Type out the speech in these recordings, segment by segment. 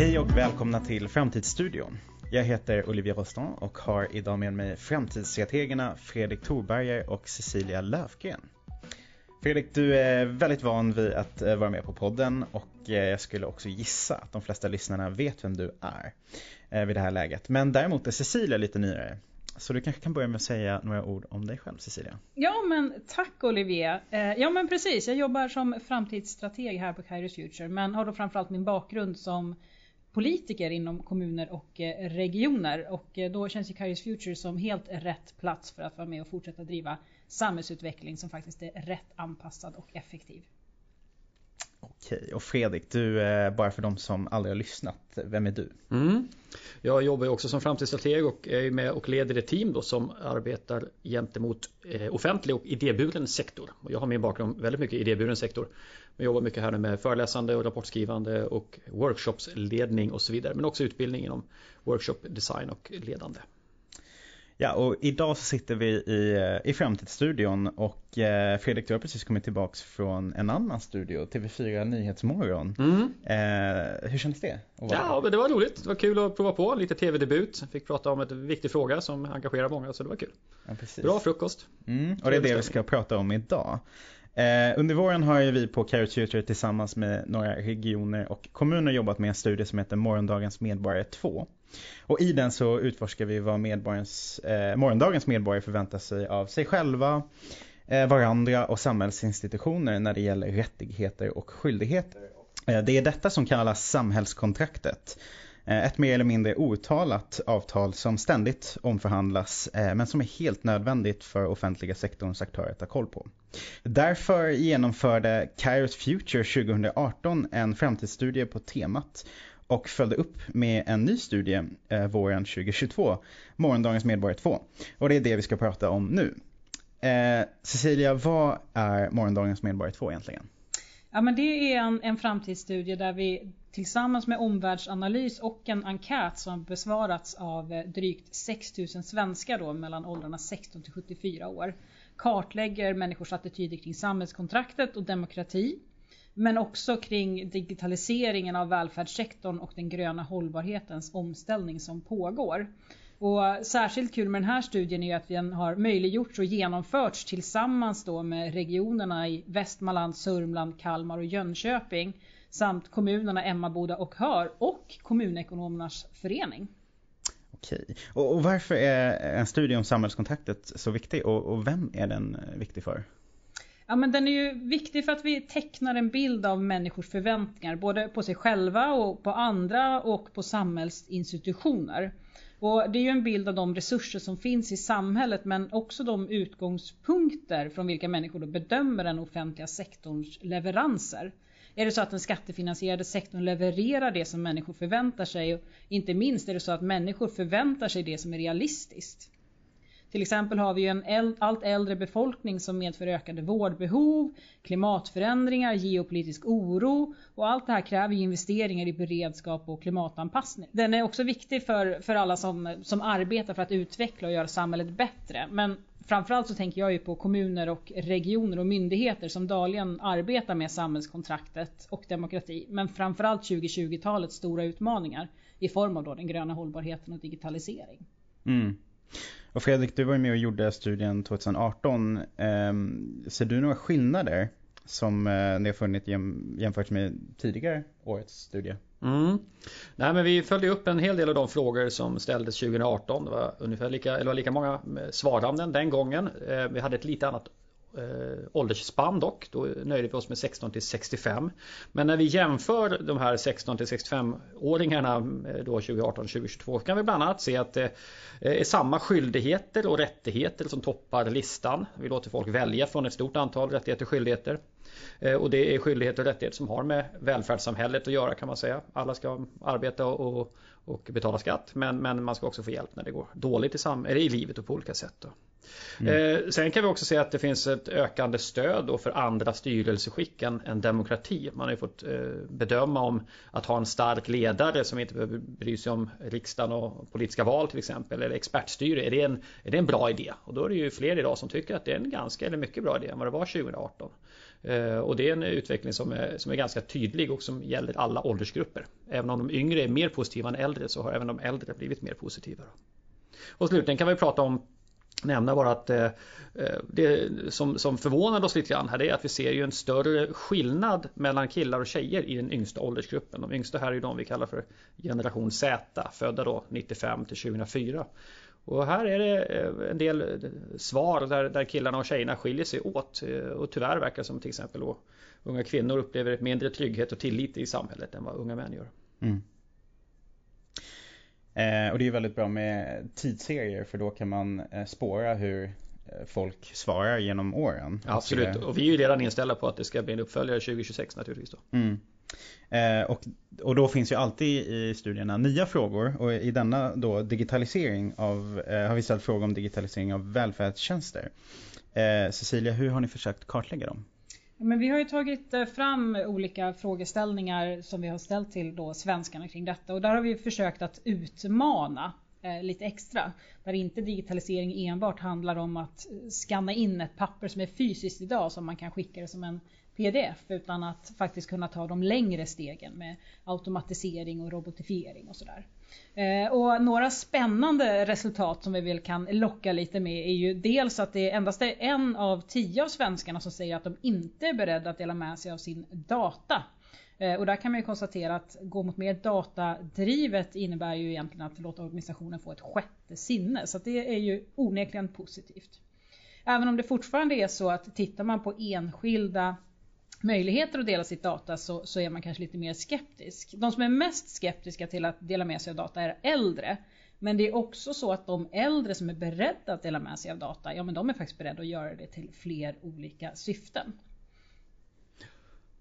Hej och välkomna till Framtidsstudion. Jag heter Olivia Rostan och har idag med mig framtidsstrategerna Fredrik Thorberger och Cecilia Löfgren. Fredrik, du är väldigt van vid att eh, vara med på podden och eh, jag skulle också gissa att de flesta lyssnarna vet vem du är eh, vid det här läget. Men däremot är Cecilia lite nyare. Så du kanske kan börja med att säga några ord om dig själv Cecilia? Ja men tack Olivier. Ja men precis, jag jobbar som framtidsstrateg här på Kairos Future men har då framförallt min bakgrund som politiker inom kommuner och eh, regioner och eh, då känns ju Kairos Future som helt rätt plats för att vara med och fortsätta driva samhällsutveckling som faktiskt är rätt anpassad och effektiv. Okej, och Fredrik, du, eh, bara för de som aldrig har lyssnat, vem är du? Mm. Jag jobbar också som framtidsstrateg och är med och leder ett team då som arbetar gentemot eh, offentlig och idéburen sektor. Och jag har min bakgrund väldigt mycket i idéburen sektor. Jag jobbar mycket här med föreläsande och rapportskrivande och workshopsledning och så vidare. Men också utbildning inom workshop design och ledande. Ja, och idag så sitter vi i, eh, i Framtidsstudion och eh, Fredrik, du har precis kommit tillbaks från en annan studio, TV4 Nyhetsmorgon. Mm. Eh, hur kändes det? Ja, men det var roligt. Det var kul att prova på lite TV-debut. Fick prata om en viktig fråga som engagerar många, så det var kul. Ja, Bra frukost. Mm, och det är det vi ska prata om idag. Eh, under våren har ju vi på Carrot Future tillsammans med några regioner och kommuner jobbat med en studie som heter Morgondagens medborgare 2. Och i den så utforskar vi vad medborgarens, eh, morgondagens medborgare förväntar sig av sig själva, eh, varandra och samhällsinstitutioner när det gäller rättigheter och skyldigheter. Eh, det är detta som kallas samhällskontraktet. Eh, ett mer eller mindre outtalat avtal som ständigt omförhandlas eh, men som är helt nödvändigt för offentliga sektorns aktörer att ha koll på. Därför genomförde Kairos Future 2018 en framtidsstudie på temat och följde upp med en ny studie eh, våren 2022, Morgondagens medborgare 2. Och det är det vi ska prata om nu. Eh, Cecilia, vad är Morgondagens medborgare 2 egentligen? Ja men det är en, en framtidsstudie där vi tillsammans med omvärldsanalys och en enkät som besvarats av eh, drygt 6000 svenskar då mellan åldrarna 16 till 74 år kartlägger människors attityder kring samhällskontraktet och demokrati men också kring digitaliseringen av välfärdssektorn och den gröna hållbarhetens omställning som pågår. Och särskilt kul med den här studien är att den har möjliggjorts och genomförts tillsammans då med regionerna i Västmanland, Sörmland, Kalmar och Jönköping samt kommunerna Emmaboda och Hör och Kommunekonomernas förening. Okej, och, och varför är en studie om samhällskontraktet så viktig och, och vem är den viktig för? Ja men den är ju viktig för att vi tecknar en bild av människors förväntningar både på sig själva och på andra och på samhällsinstitutioner. Och det är ju en bild av de resurser som finns i samhället men också de utgångspunkter från vilka människor då bedömer den offentliga sektorns leveranser. Är det så att den skattefinansierade sektorn levererar det som människor förväntar sig och inte minst är det så att människor förväntar sig det som är realistiskt. Till exempel har vi en allt äldre befolkning som medför ökade vårdbehov, klimatförändringar, geopolitisk oro och allt det här kräver investeringar i beredskap och klimatanpassning. Den är också viktig för, för alla som, som arbetar för att utveckla och göra samhället bättre. Men framförallt så tänker jag ju på kommuner och regioner och myndigheter som dagligen arbetar med samhällskontraktet och demokrati. Men framförallt 2020-talets stora utmaningar i form av då den gröna hållbarheten och digitalisering. Mm. Och Fredrik, du var ju med och gjorde studien 2018. Eh, ser du några skillnader som eh, ni har funnit jämfört med tidigare årets studie? Mm. Nej men vi följde upp en hel del av de frågor som ställdes 2018. Det var ungefär lika, eller var lika många eh, svarande svaranden den gången. Eh, vi hade ett lite annat eh, åldersspann dock. Då nöjde vi oss med 16 till 65. Men när vi jämför de här 16 till 65 åringarna eh, då 2018 2022 kan vi bland annat se att det eh, är samma skyldigheter och rättigheter som toppar listan. Vi låter folk välja från ett stort antal rättigheter och skyldigheter. Eh, och det är skyldigheter och rättigheter som har med välfärdssamhället att göra kan man säga. Alla ska arbeta och, och betala skatt men, men man ska också få hjälp när det går dåligt i, sam eller i livet och på olika sätt. Mm. Eh, sen kan vi också se att det finns ett ökande stöd för andra styrelseskick än, än demokrati. Man har ju fått eh, bedöma om att ha en stark ledare som inte behöver bry sig om riksdagen och politiska val till exempel eller expertstyre. Är det en, är det en bra idé? Och då är det ju fler idag som tycker att det är en ganska eller mycket bra idé än vad det var 2018. Eh, och det är en utveckling som är, som är ganska tydlig och som gäller alla åldersgrupper. Även om de yngre är mer positiva än äldre så har även de äldre blivit mer positiva. Och slutligen kan vi prata om nämna bara att eh, eh, det som, som förvånade oss lite grann här är att vi ser ju en större skillnad mellan killar och tjejer i den yngsta åldersgruppen. De yngsta här är ju de vi kallar för generation Z, födda då 95 till 2004. Och här är det eh, en del svar där, där killarna och tjejerna skiljer sig åt. Och tyvärr verkar det som till exempel då unga kvinnor upplever mindre trygghet och tillit i samhället än vad unga män gör. Mm. Eh, och det är väldigt bra med tidsserier för då kan man eh, spåra hur eh, folk svarar genom åren. Absolut, och vi är ju redan inställda på att det ska bli en uppföljare 2026 naturligtvis. Då. Mm. Eh, och, och då finns ju alltid i studierna nya frågor och i denna då digitalisering av, eh, har vi ställt frågor om digitalisering av välfärdstjänster. Eh, Cecilia, hur har ni försökt kartlägga dem? Men vi har ju tagit eh, fram olika frågeställningar som vi har ställt till då svenskarna kring detta och där har vi försökt att utmana eh, lite extra. Där inte digitalisering enbart handlar om att eh, skanna in ett papper som är fysiskt idag som man kan skicka det som en pdf utan att faktiskt kunna ta de längre stegen med automatisering och robotifiering och sådär. Eh, och några spännande resultat som vi väl kan locka lite med är ju dels att det endast är en av tio av svenskarna som säger att de inte är beredda att dela med sig av sin data. Eh, och där kan man ju konstatera att gå mot mer datadrivet innebär ju egentligen att låta organisationen få ett sjätte sinne. Så det är ju onekligen positivt. Även om det fortfarande är så att tittar man på enskilda möjligheter att dela sitt data så, så är man kanske lite mer skeptisk. De som är mest skeptiska till att dela med sig av data är äldre. Men det är också så att de äldre som är beredda att dela med sig av data, ja men de är faktiskt beredda att göra det till fler olika syften.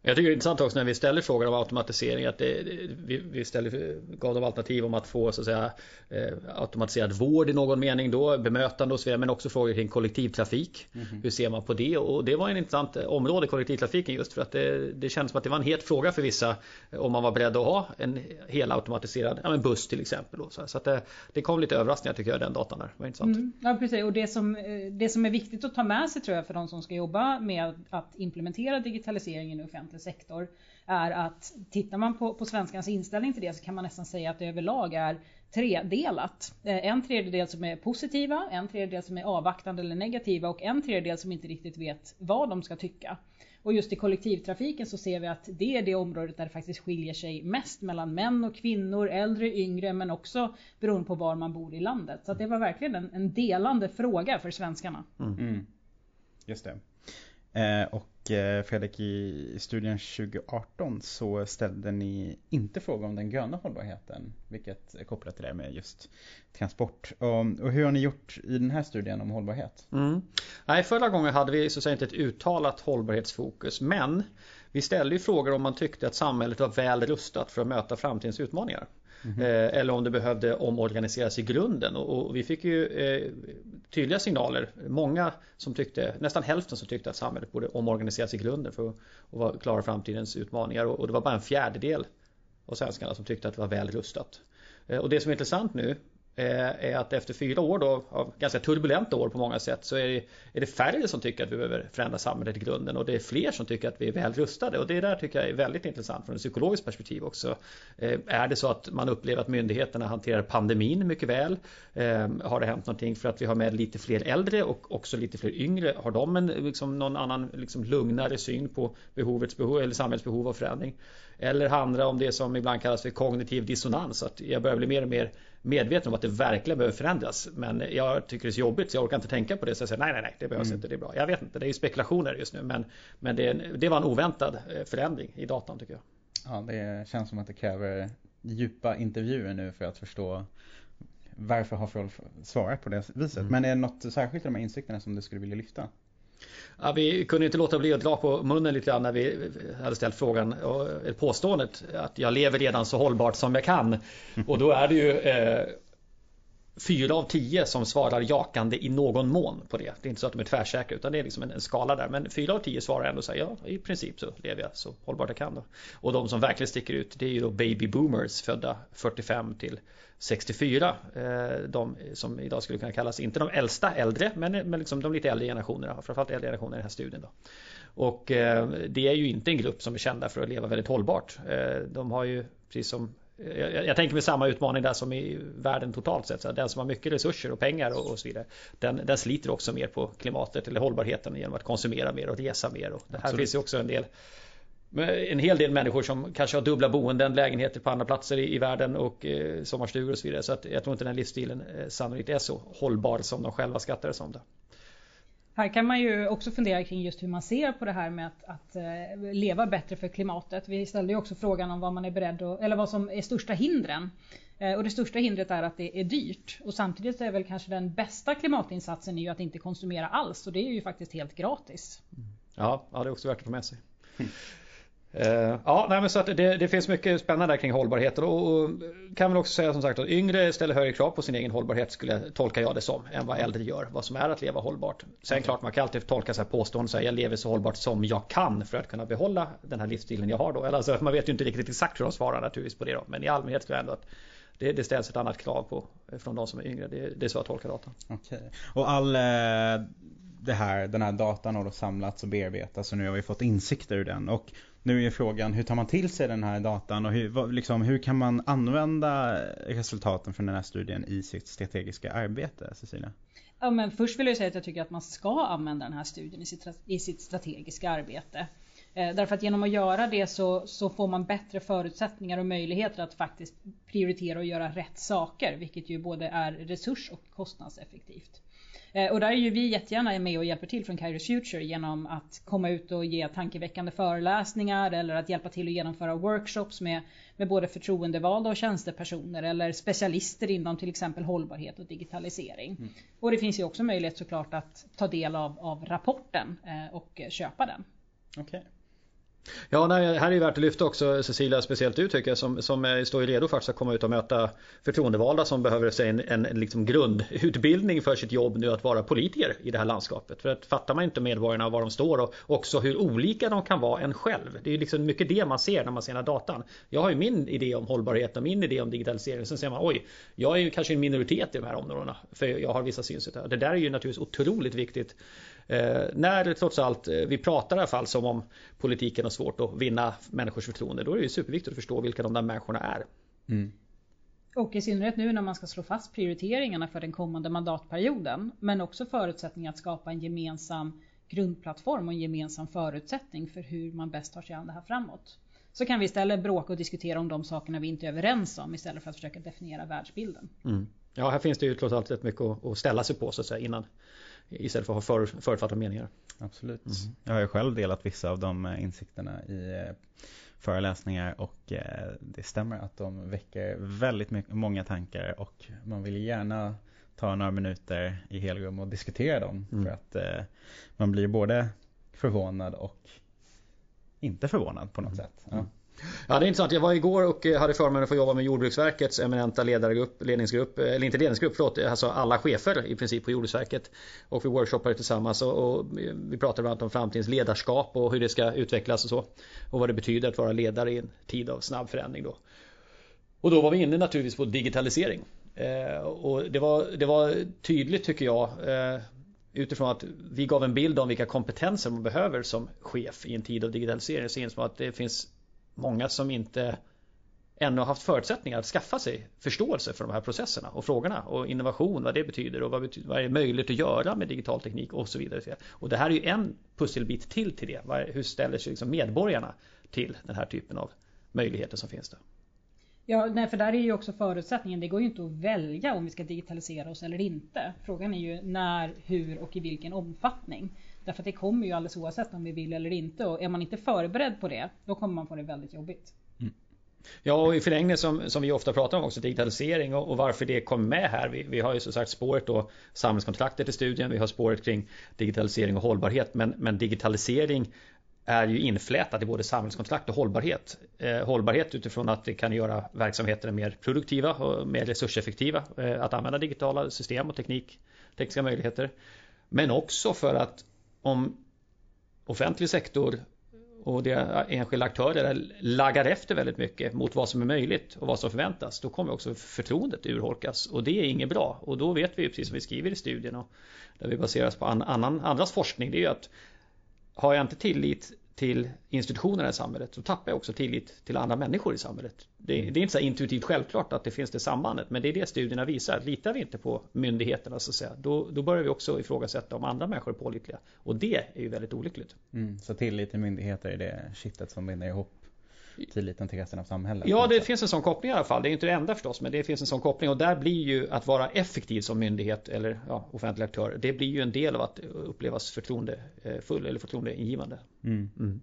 Jag tycker det är intressant också när vi ställer frågan om automatisering att det, vi, vi ställer, gav dem alternativ om att få så att säga eh, automatiserad vård i någon mening då, bemötande och så vidare, men också frågor kring kollektivtrafik. Mm -hmm. Hur ser man på det? Och det var en intressant område, kollektivtrafiken, just för att det, det kändes som att det var en het fråga för vissa om man var beredd att ha en helautomatiserad ja, buss till exempel. Så, så att det, det, kom lite överraskningar tycker jag, den datan där. Det var intressant. Mm, ja, precis. Och det som, eh, det som är viktigt att ta med sig tror jag för de som ska jobba med att implementera digitaliseringen i offentlig offentlig sektor är att tittar man på, på svenskans inställning till det så kan man nästan säga att det överlag är tredelat. Eh, en tredjedel som är positiva, en tredjedel som är avvaktande eller negativa och en tredjedel som inte riktigt vet vad de ska tycka. Och just i kollektivtrafiken så ser vi att det är det området där det faktiskt skiljer sig mest mellan män och kvinnor, äldre, yngre men också beroende på var man bor i landet. Så det var verkligen en, en delande fråga för svenskarna. Mm. Mm. Just det. Eh, och Fredrik, i studien 2018 så ställde ni inte fråga om den gröna hållbarheten, vilket är kopplat till det med just transport. Och, och hur har ni gjort i den här studien om hållbarhet? Mm. Nej, förra gången hade vi så att säga inte ett uttalat hållbarhetsfokus, men vi ställde ju frågor om man tyckte att samhället var väl rustat för att möta framtidens utmaningar. Mm -hmm. Eller om det behövde omorganiseras i grunden och vi fick ju eh, tydliga signaler. Många som tyckte, nästan hälften som tyckte att samhället borde omorganiseras i grunden för att klara framtidens utmaningar och det var bara en fjärdedel av svenskarna som tyckte att det var väl rustat. Eh, och det som är intressant nu Eh, är att efter fyra år då av ganska turbulenta år på många sätt så är det, är det färre som tycker att vi behöver förändra samhället i grunden och det är fler som tycker att vi är väl rustade och det där tycker jag är väldigt intressant från ett psykologiskt perspektiv också. Eh, är det så att man upplever att myndigheterna hanterar pandemin mycket väl? Eh, har det hänt någonting för att vi har med lite fler äldre och också lite fler yngre? Har de en, liksom, någon annan liksom, lugnare syn på behovets behov eller samhällets behov av förändring? Eller handlar det om det som ibland kallas för kognitiv dissonans. Att jag börjar bli mer och mer medveten om att det verkligen behöver förändras. Men jag tycker det är så jobbigt så jag orkar inte tänka på det. Så jag säger nej, nej, nej, det behövs mm. inte, det är bra. Jag vet inte, det är ju spekulationer just nu. Men, men det, det var en oväntad eh, förändring i datan tycker jag. Ja, det känns som att det kräver djupa intervjuer nu för att förstå varför har folk svarat på det viset. Mm. Men är det något särskilt i de här insikterna som du skulle vilja lyfta? Ja, vi kunde inte låta bli att dra på munnen lite grann när vi hade ställt frågan och påståendet att jag lever redan så hållbart som jag kan. Och då är det ju eh, fyra av tio som svarar jakande i någon mån på det. Det är inte så att de är tvärsäkra utan det är liksom en, en skala där. Men fyra av tio svarar ändå så här, ja i princip så lever jag så hållbart jag kan. Då. Och de som verkligen sticker ut det är ju då baby boomers födda 45 till 64. Eh, de som idag skulle kunna kallas, inte de äldsta äldre, men, men liksom de lite äldre generationerna. Framförallt äldre generationer i den här studien. Då. Och eh, det är ju inte en grupp som är kända för att leva väldigt hållbart. Eh, de har ju, precis som jag, jag, tänker mig samma utmaning där som i världen totalt sett. Så den som har mycket resurser och pengar och, och så vidare. Den, den, sliter också mer på klimatet eller hållbarheten genom att konsumera mer och resa mer. Och det här Absolut. finns ju också en del en hel del människor som kanske har dubbla boenden, lägenheter på andra platser i, i världen och eh, sommarstugor och så vidare. Så att jag tror inte den livsstilen eh, sannolikt är så hållbar som de själva skattar det som det. Här kan man ju också fundera kring just hur man ser på det här med att, att uh, leva bättre för klimatet. Vi ställde ju också frågan om vad man är beredd att, eller vad som är största hindren. Uh, och det största hindret är att det är dyrt. Och samtidigt är väl kanske den bästa klimatinsatsen är ju att inte konsumera alls. Och det är ju faktiskt helt gratis. Ja, ja det är också värt att ta med sig. Eh, ja, nej, men så att det, det, finns mycket spännande kring hållbarhet och, och kan väl också säga som sagt att yngre ställer högre krav på sin egen hållbarhet skulle tolka jag det som än vad äldre gör. Vad som är att leva hållbart. Sen mm. klart man kan alltid tolka så här påståenden så här, jag lever så hållbart som jag kan för att kunna behålla den här livsstilen jag har då. Eller alltså, man vet ju inte riktigt exakt hur de svarar naturligtvis på det då. Men i allmänhet tror jag ändå att det, det ställs ett annat krav på från de som är yngre. Det, det är så jag tolkar datan. Okej. Och all eh, det här, den här datan har då samlats och bearbetats och nu har vi fått insikter ur den. Och nu är frågan hur tar man till sig den här datan och hur, liksom, hur kan man använda resultaten från den här studien i sitt strategiska arbete, Cecilia? Ja, men först vill jag säga att jag tycker att man ska använda den här studien i sitt, i sitt strategiska arbete. Eh, därför att genom att göra det så, så, får man bättre förutsättningar och möjligheter att faktiskt prioritera och göra rätt saker, vilket ju både är resurs och kostnadseffektivt. Eh, och där är ju vi jättegärna med och hjälper till från Kairos Future genom att komma ut och ge tankeväckande föreläsningar eller att hjälpa till att genomföra workshops med, med både förtroendevalda och tjänstepersoner eller specialister inom till exempel hållbarhet och digitalisering. Mm. Och det finns ju också möjlighet såklart att ta del av, av rapporten eh, och köpa den. Okay. Ja, nej, här är det värt att lyfta också Cecilia, speciellt du tycker jag, som, som står redo faktiskt att komma ut och möta förtroendevalda som behöver sig en, en, en liksom grundutbildning för sitt jobb nu att vara politiker i det här landskapet. För att fattar man inte medborgarna var de står och också hur olika de kan vara en själv. Det är liksom mycket det man ser när man ser den här datan. Jag har ju min idé om hållbarhet och min idé om digitalisering. Sen ser man oj, jag är ju kanske en minoritet i de här områdena. För jag har vissa synsätt. Det där är ju naturligtvis otroligt viktigt när trots allt eh, vi pratar i alla fall som om politiken har svårt att vinna människors förtroende. Då är det superviktigt att förstå vilka de där människorna är. Mm. Och i synnerhet nu när man ska slå fast prioriteringarna för den kommande mandatperioden. Men också förutsättningar att skapa en gemensam grundplattform och en gemensam förutsättning för hur man bäst tar sig an det här framåt. Så kan vi istället bråka och diskutera om de sakerna vi inte är överens om istället för att försöka definiera världsbilden. Mm. Ja, här finns det ju trots allt rätt mycket att ställa sig på så att säga innan Istället för att ha för, förutfattade meningar. Absolut. Mm. Jag har ju själv delat vissa av de eh, insikterna i eh, föreläsningar och eh, det stämmer att de väcker väldigt mycket, många tankar och man vill gärna ta några minuter i helrum och diskutera dem. Mm. För att man blir både förvånad och inte förvånad på något mm. sätt. Ja. Ja det är intressant. Jag var igår och eh, hade förmånen att få jobba med Jordbruksverkets eminenta ledargrupp, ledningsgrupp, eh, eller inte ledningsgrupp, förlåt, eh, alltså alla chefer i princip på Jordbruksverket. Och vi workshoppade tillsammans och, och vi pratade bland annat om framtidens ledarskap och hur det ska utvecklas och så. Och vad det betyder att vara ledare i en tid av snabb förändring då. Och då var vi inne naturligtvis på digitalisering. Eh, och det var, det var tydligt tycker jag eh, utifrån att vi gav en bild om vilka kompetenser man behöver som chef i en tid av digitalisering så insåg man att det finns många som inte ännu haft förutsättningar att skaffa sig förståelse för de här processerna och frågorna och innovation, vad det betyder och vad, betyder, vad är möjligt att göra med digital teknik och så vidare. Och det här är ju en pusselbit till till det. Hur ställer sig liksom medborgarna till den här typen av möjligheter som finns där? Ja, nej, för där är ju också förutsättningen. Det går ju inte att välja om vi ska digitalisera oss eller inte. Frågan är ju när, hur och i vilken omfattning. Därför att det kommer ju alldeles oavsett om vi vill eller inte och är man inte förberedd på det då kommer man få det väldigt jobbigt. Mm. Ja och i förlängningen som, som vi ofta pratar om också digitalisering och, och varför det kommer med här. Vi, vi har ju som sagt spåret då samhällskontraktet i studien. Vi har spåret kring digitalisering och hållbarhet men, men digitalisering är ju inflätat i både samhällskontrakt och hållbarhet. Eh, hållbarhet utifrån att det kan göra verksamheterna mer produktiva och mer resurseffektiva. Eh, att använda digitala system och teknik, tekniska möjligheter. Men också för att om offentlig sektor och det enskilda aktörer laggar efter väldigt mycket mot vad som är möjligt och vad som förväntas. Då kommer också förtroendet urholkas och det är inget bra. Och då vet vi precis som vi skriver i studien och där vi baseras på annan, andras forskning. Det är ju att har jag inte tillit till institutionerna i samhället så tappar jag också tillit till andra människor i samhället. Det, mm. det är inte så intuitivt självklart att det finns det sambandet men det är det studierna visar. Litar vi inte på myndigheterna så att säga då, då börjar vi också ifrågasätta om andra människor är pålitliga. Och det är ju väldigt olyckligt. Mm, så tillit till myndigheter är det kittet som binder ihop tilliten till resten av samhället. Ja, det finns en sån koppling i alla fall. Det är inte det enda förstås, men det finns en sån koppling och där blir ju att vara effektiv som myndighet eller ja, offentlig aktör. Det blir ju en del av att upplevas förtroendefull eller förtroendeingivande. Mm. Mm.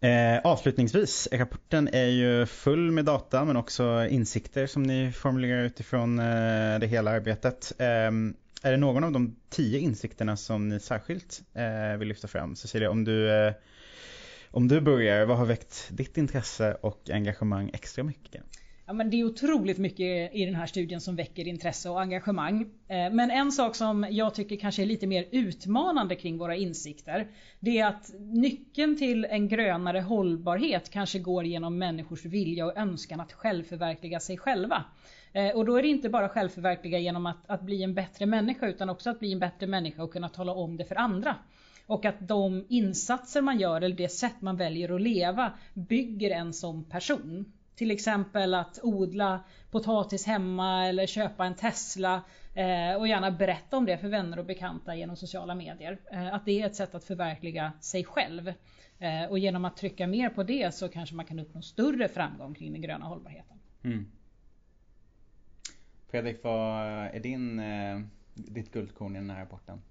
Eh, avslutningsvis, rapporten är ju full med data men också insikter som ni formulerar utifrån eh, det hela arbetet. Eh, är det någon av de tio insikterna som ni särskilt eh, vill lyfta fram? Cecilia, om du eh, om du börjar, vad har väckt ditt intresse och engagemang extra mycket? Ja, men det är otroligt mycket i den här studien som väcker intresse och engagemang. Eh, men en sak som jag tycker kanske är lite mer utmanande kring våra insikter. Det är att nyckeln till en grönare hållbarhet kanske går genom människors vilja och önskan att självförverkliga sig själva. Eh, och då är det inte bara självförverkliga genom att, att bli en bättre människa utan också att bli en bättre människa och kunna tala om det för andra. Och att de insatser man gör eller det sätt man väljer att leva bygger en som person. Till exempel att odla potatis hemma eller köpa en Tesla eh, och gärna berätta om det för vänner och bekanta genom sociala medier. Eh, att det är ett sätt att förverkliga sig själv. Eh, och genom att trycka mer på det så kanske man kan uppnå större framgång kring den gröna hållbarheten. Mm. Fredrik, vad är din, eh, ditt guldkorn i den här rapporten?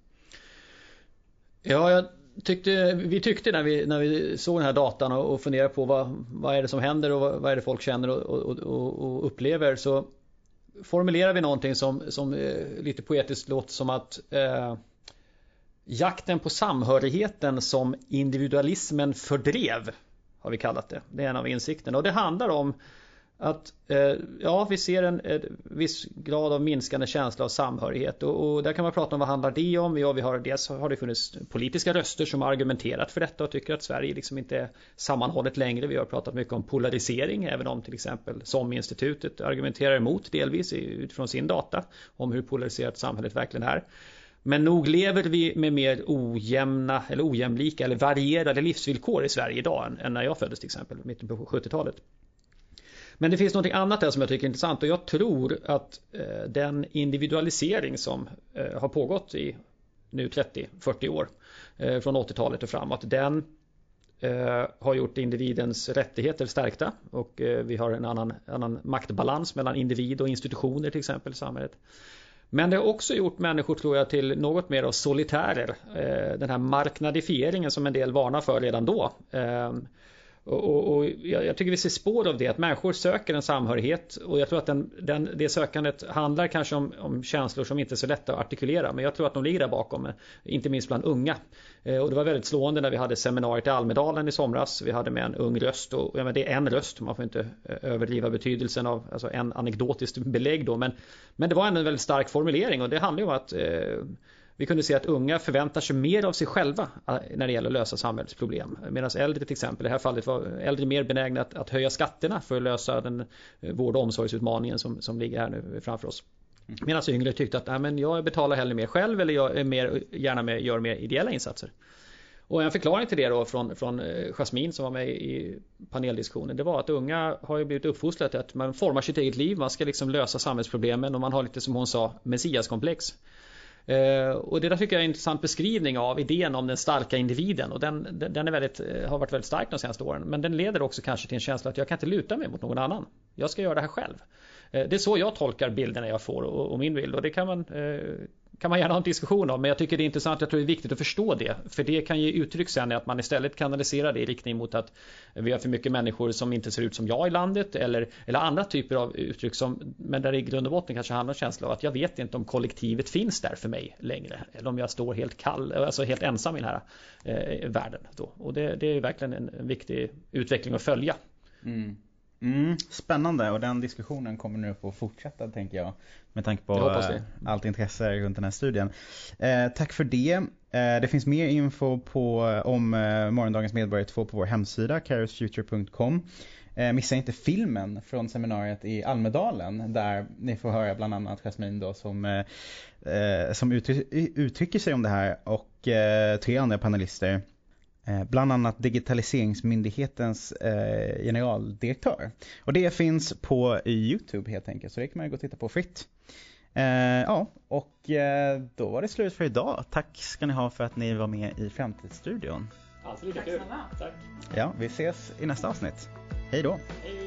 Ja, jag tyckte, vi tyckte när vi, när vi såg den här datan och, och funderade på vad, vad är det som händer och vad, vad är det folk känner och, och, och, upplever så formulerar vi någonting som, som eh, lite poetiskt låter som att eh, jakten på samhörigheten som individualismen fördrev har vi kallat det. Det är en av insikterna och det handlar om att eh, ja, vi ser en, en viss grad av minskande känsla av samhörighet och, och, där kan man prata om vad handlar det om? Ja, vi har dels har det funnits politiska röster som har argumenterat för detta och tycker att Sverige liksom inte är sammanhållet längre. Vi har pratat mycket om polarisering, även om till exempel SOM-institutet argumenterar emot delvis utifrån sin data om hur polariserat samhället verkligen är. Men nog lever vi med mer ojämna eller ojämlika eller varierade livsvillkor i Sverige idag än, än när jag föddes till exempel, mitten på 70-talet. Men det finns något annat där som jag tycker är intressant och jag tror att eh, den individualisering som eh, har pågått i nu 30-40 år eh, från 80-talet och framåt den eh, har gjort individens rättigheter stärkta och eh, vi har en annan, annan maktbalans mellan individ och institutioner till exempel i samhället. Men det har också gjort människor tror jag till något mer av solitärer. Eh, den här marknadifieringen som en del varnar för redan då. Och, och, jag, jag, tycker vi ser spår av det, att människor söker en samhörighet. Och jag tror att den, den, det sökandet handlar kanske om, om, känslor som inte är så lätta att artikulera. Men jag tror att de ligger där bakom, inte minst bland unga. Eh, och det var väldigt slående när vi hade seminariet i Almedalen i somras. Vi hade med en ung röst. Och ja, men det är en röst, man får inte eh, överdriva betydelsen av alltså en anekdotiskt belägg då. Men, men det var ändå en väldigt stark formulering. Och det handlar ju om att eh, vi kunde se att unga förväntar sig mer av sig själva eh, när det gäller att lösa samhällsproblem. Medan äldre till exempel, i det här fallet var äldre mer benägna att, att höja skatterna för att lösa den eh, vård och omsorgsutmaningen som, som ligger här nu framför oss. Medan yngre tyckte att Nej, men jag betalar hellre mer själv eller jag är mer, gärna med, gör mer ideella insatser. Och en förklaring till det då från, från eh, Jasmine som var med i paneldiskussionen Det var att unga har ju blivit uppfostrade till att man formar sitt eget liv Man ska liksom lösa samhällsproblemen och man har lite som hon sa Messiaskomplex Eh, Eh, och det där tycker jag är en intressant beskrivning av idén om den starka individen och den, den är väldigt, eh, har varit väldigt stark de senaste åren. Men den leder också kanske till en känsla att jag kan inte luta mig mot någon annan. Jag ska göra det här själv. Eh, det är så jag tolkar bilderna jag får och, och min bild och det kan man eh, kan man gärna ha en diskussion om men jag tycker det är intressant, jag tror det är viktigt att förstå det. För det kan ge uttryck sen att man istället kanaliserar det i riktning mot att vi har för mycket människor som inte ser ut som jag i landet eller, eller andra typer av uttryck som men där det i grund och botten kanske handlar om känsla av att jag vet inte om kollektivet finns där för mig längre. Eller om jag står helt kall, alltså helt ensam i den här eh, världen. Då. Och det, det är verkligen en, en viktig utveckling att följa. Mm. Mm, spännande och den diskussionen kommer nu få fortsätta tänker jag. Med tanke på eh, allt intresse runt den här studien. Eh, tack för det. Eh, det finns mer info på, om eh, Morgondagens Medborgare 2 på vår hemsida, carosfuture.com. Eh, missa inte filmen från seminariet i Almedalen där ni får höra bland annat Jasmine då som, eh, som uttrycker sig om det här och tre andra panelister. Eh, bland annat Digitaliseringsmyndighetens eh, generaldirektör. Och det finns på Youtube helt enkelt, så det kan man ju gå och titta på fritt. Eh, ja, och då var det slut för idag. Tack ska ni ha för att ni var med i Framtidsstudion. Alltid lika kul. Tack. Ja, vi ses i nästa avsnitt. Hej då. Hej.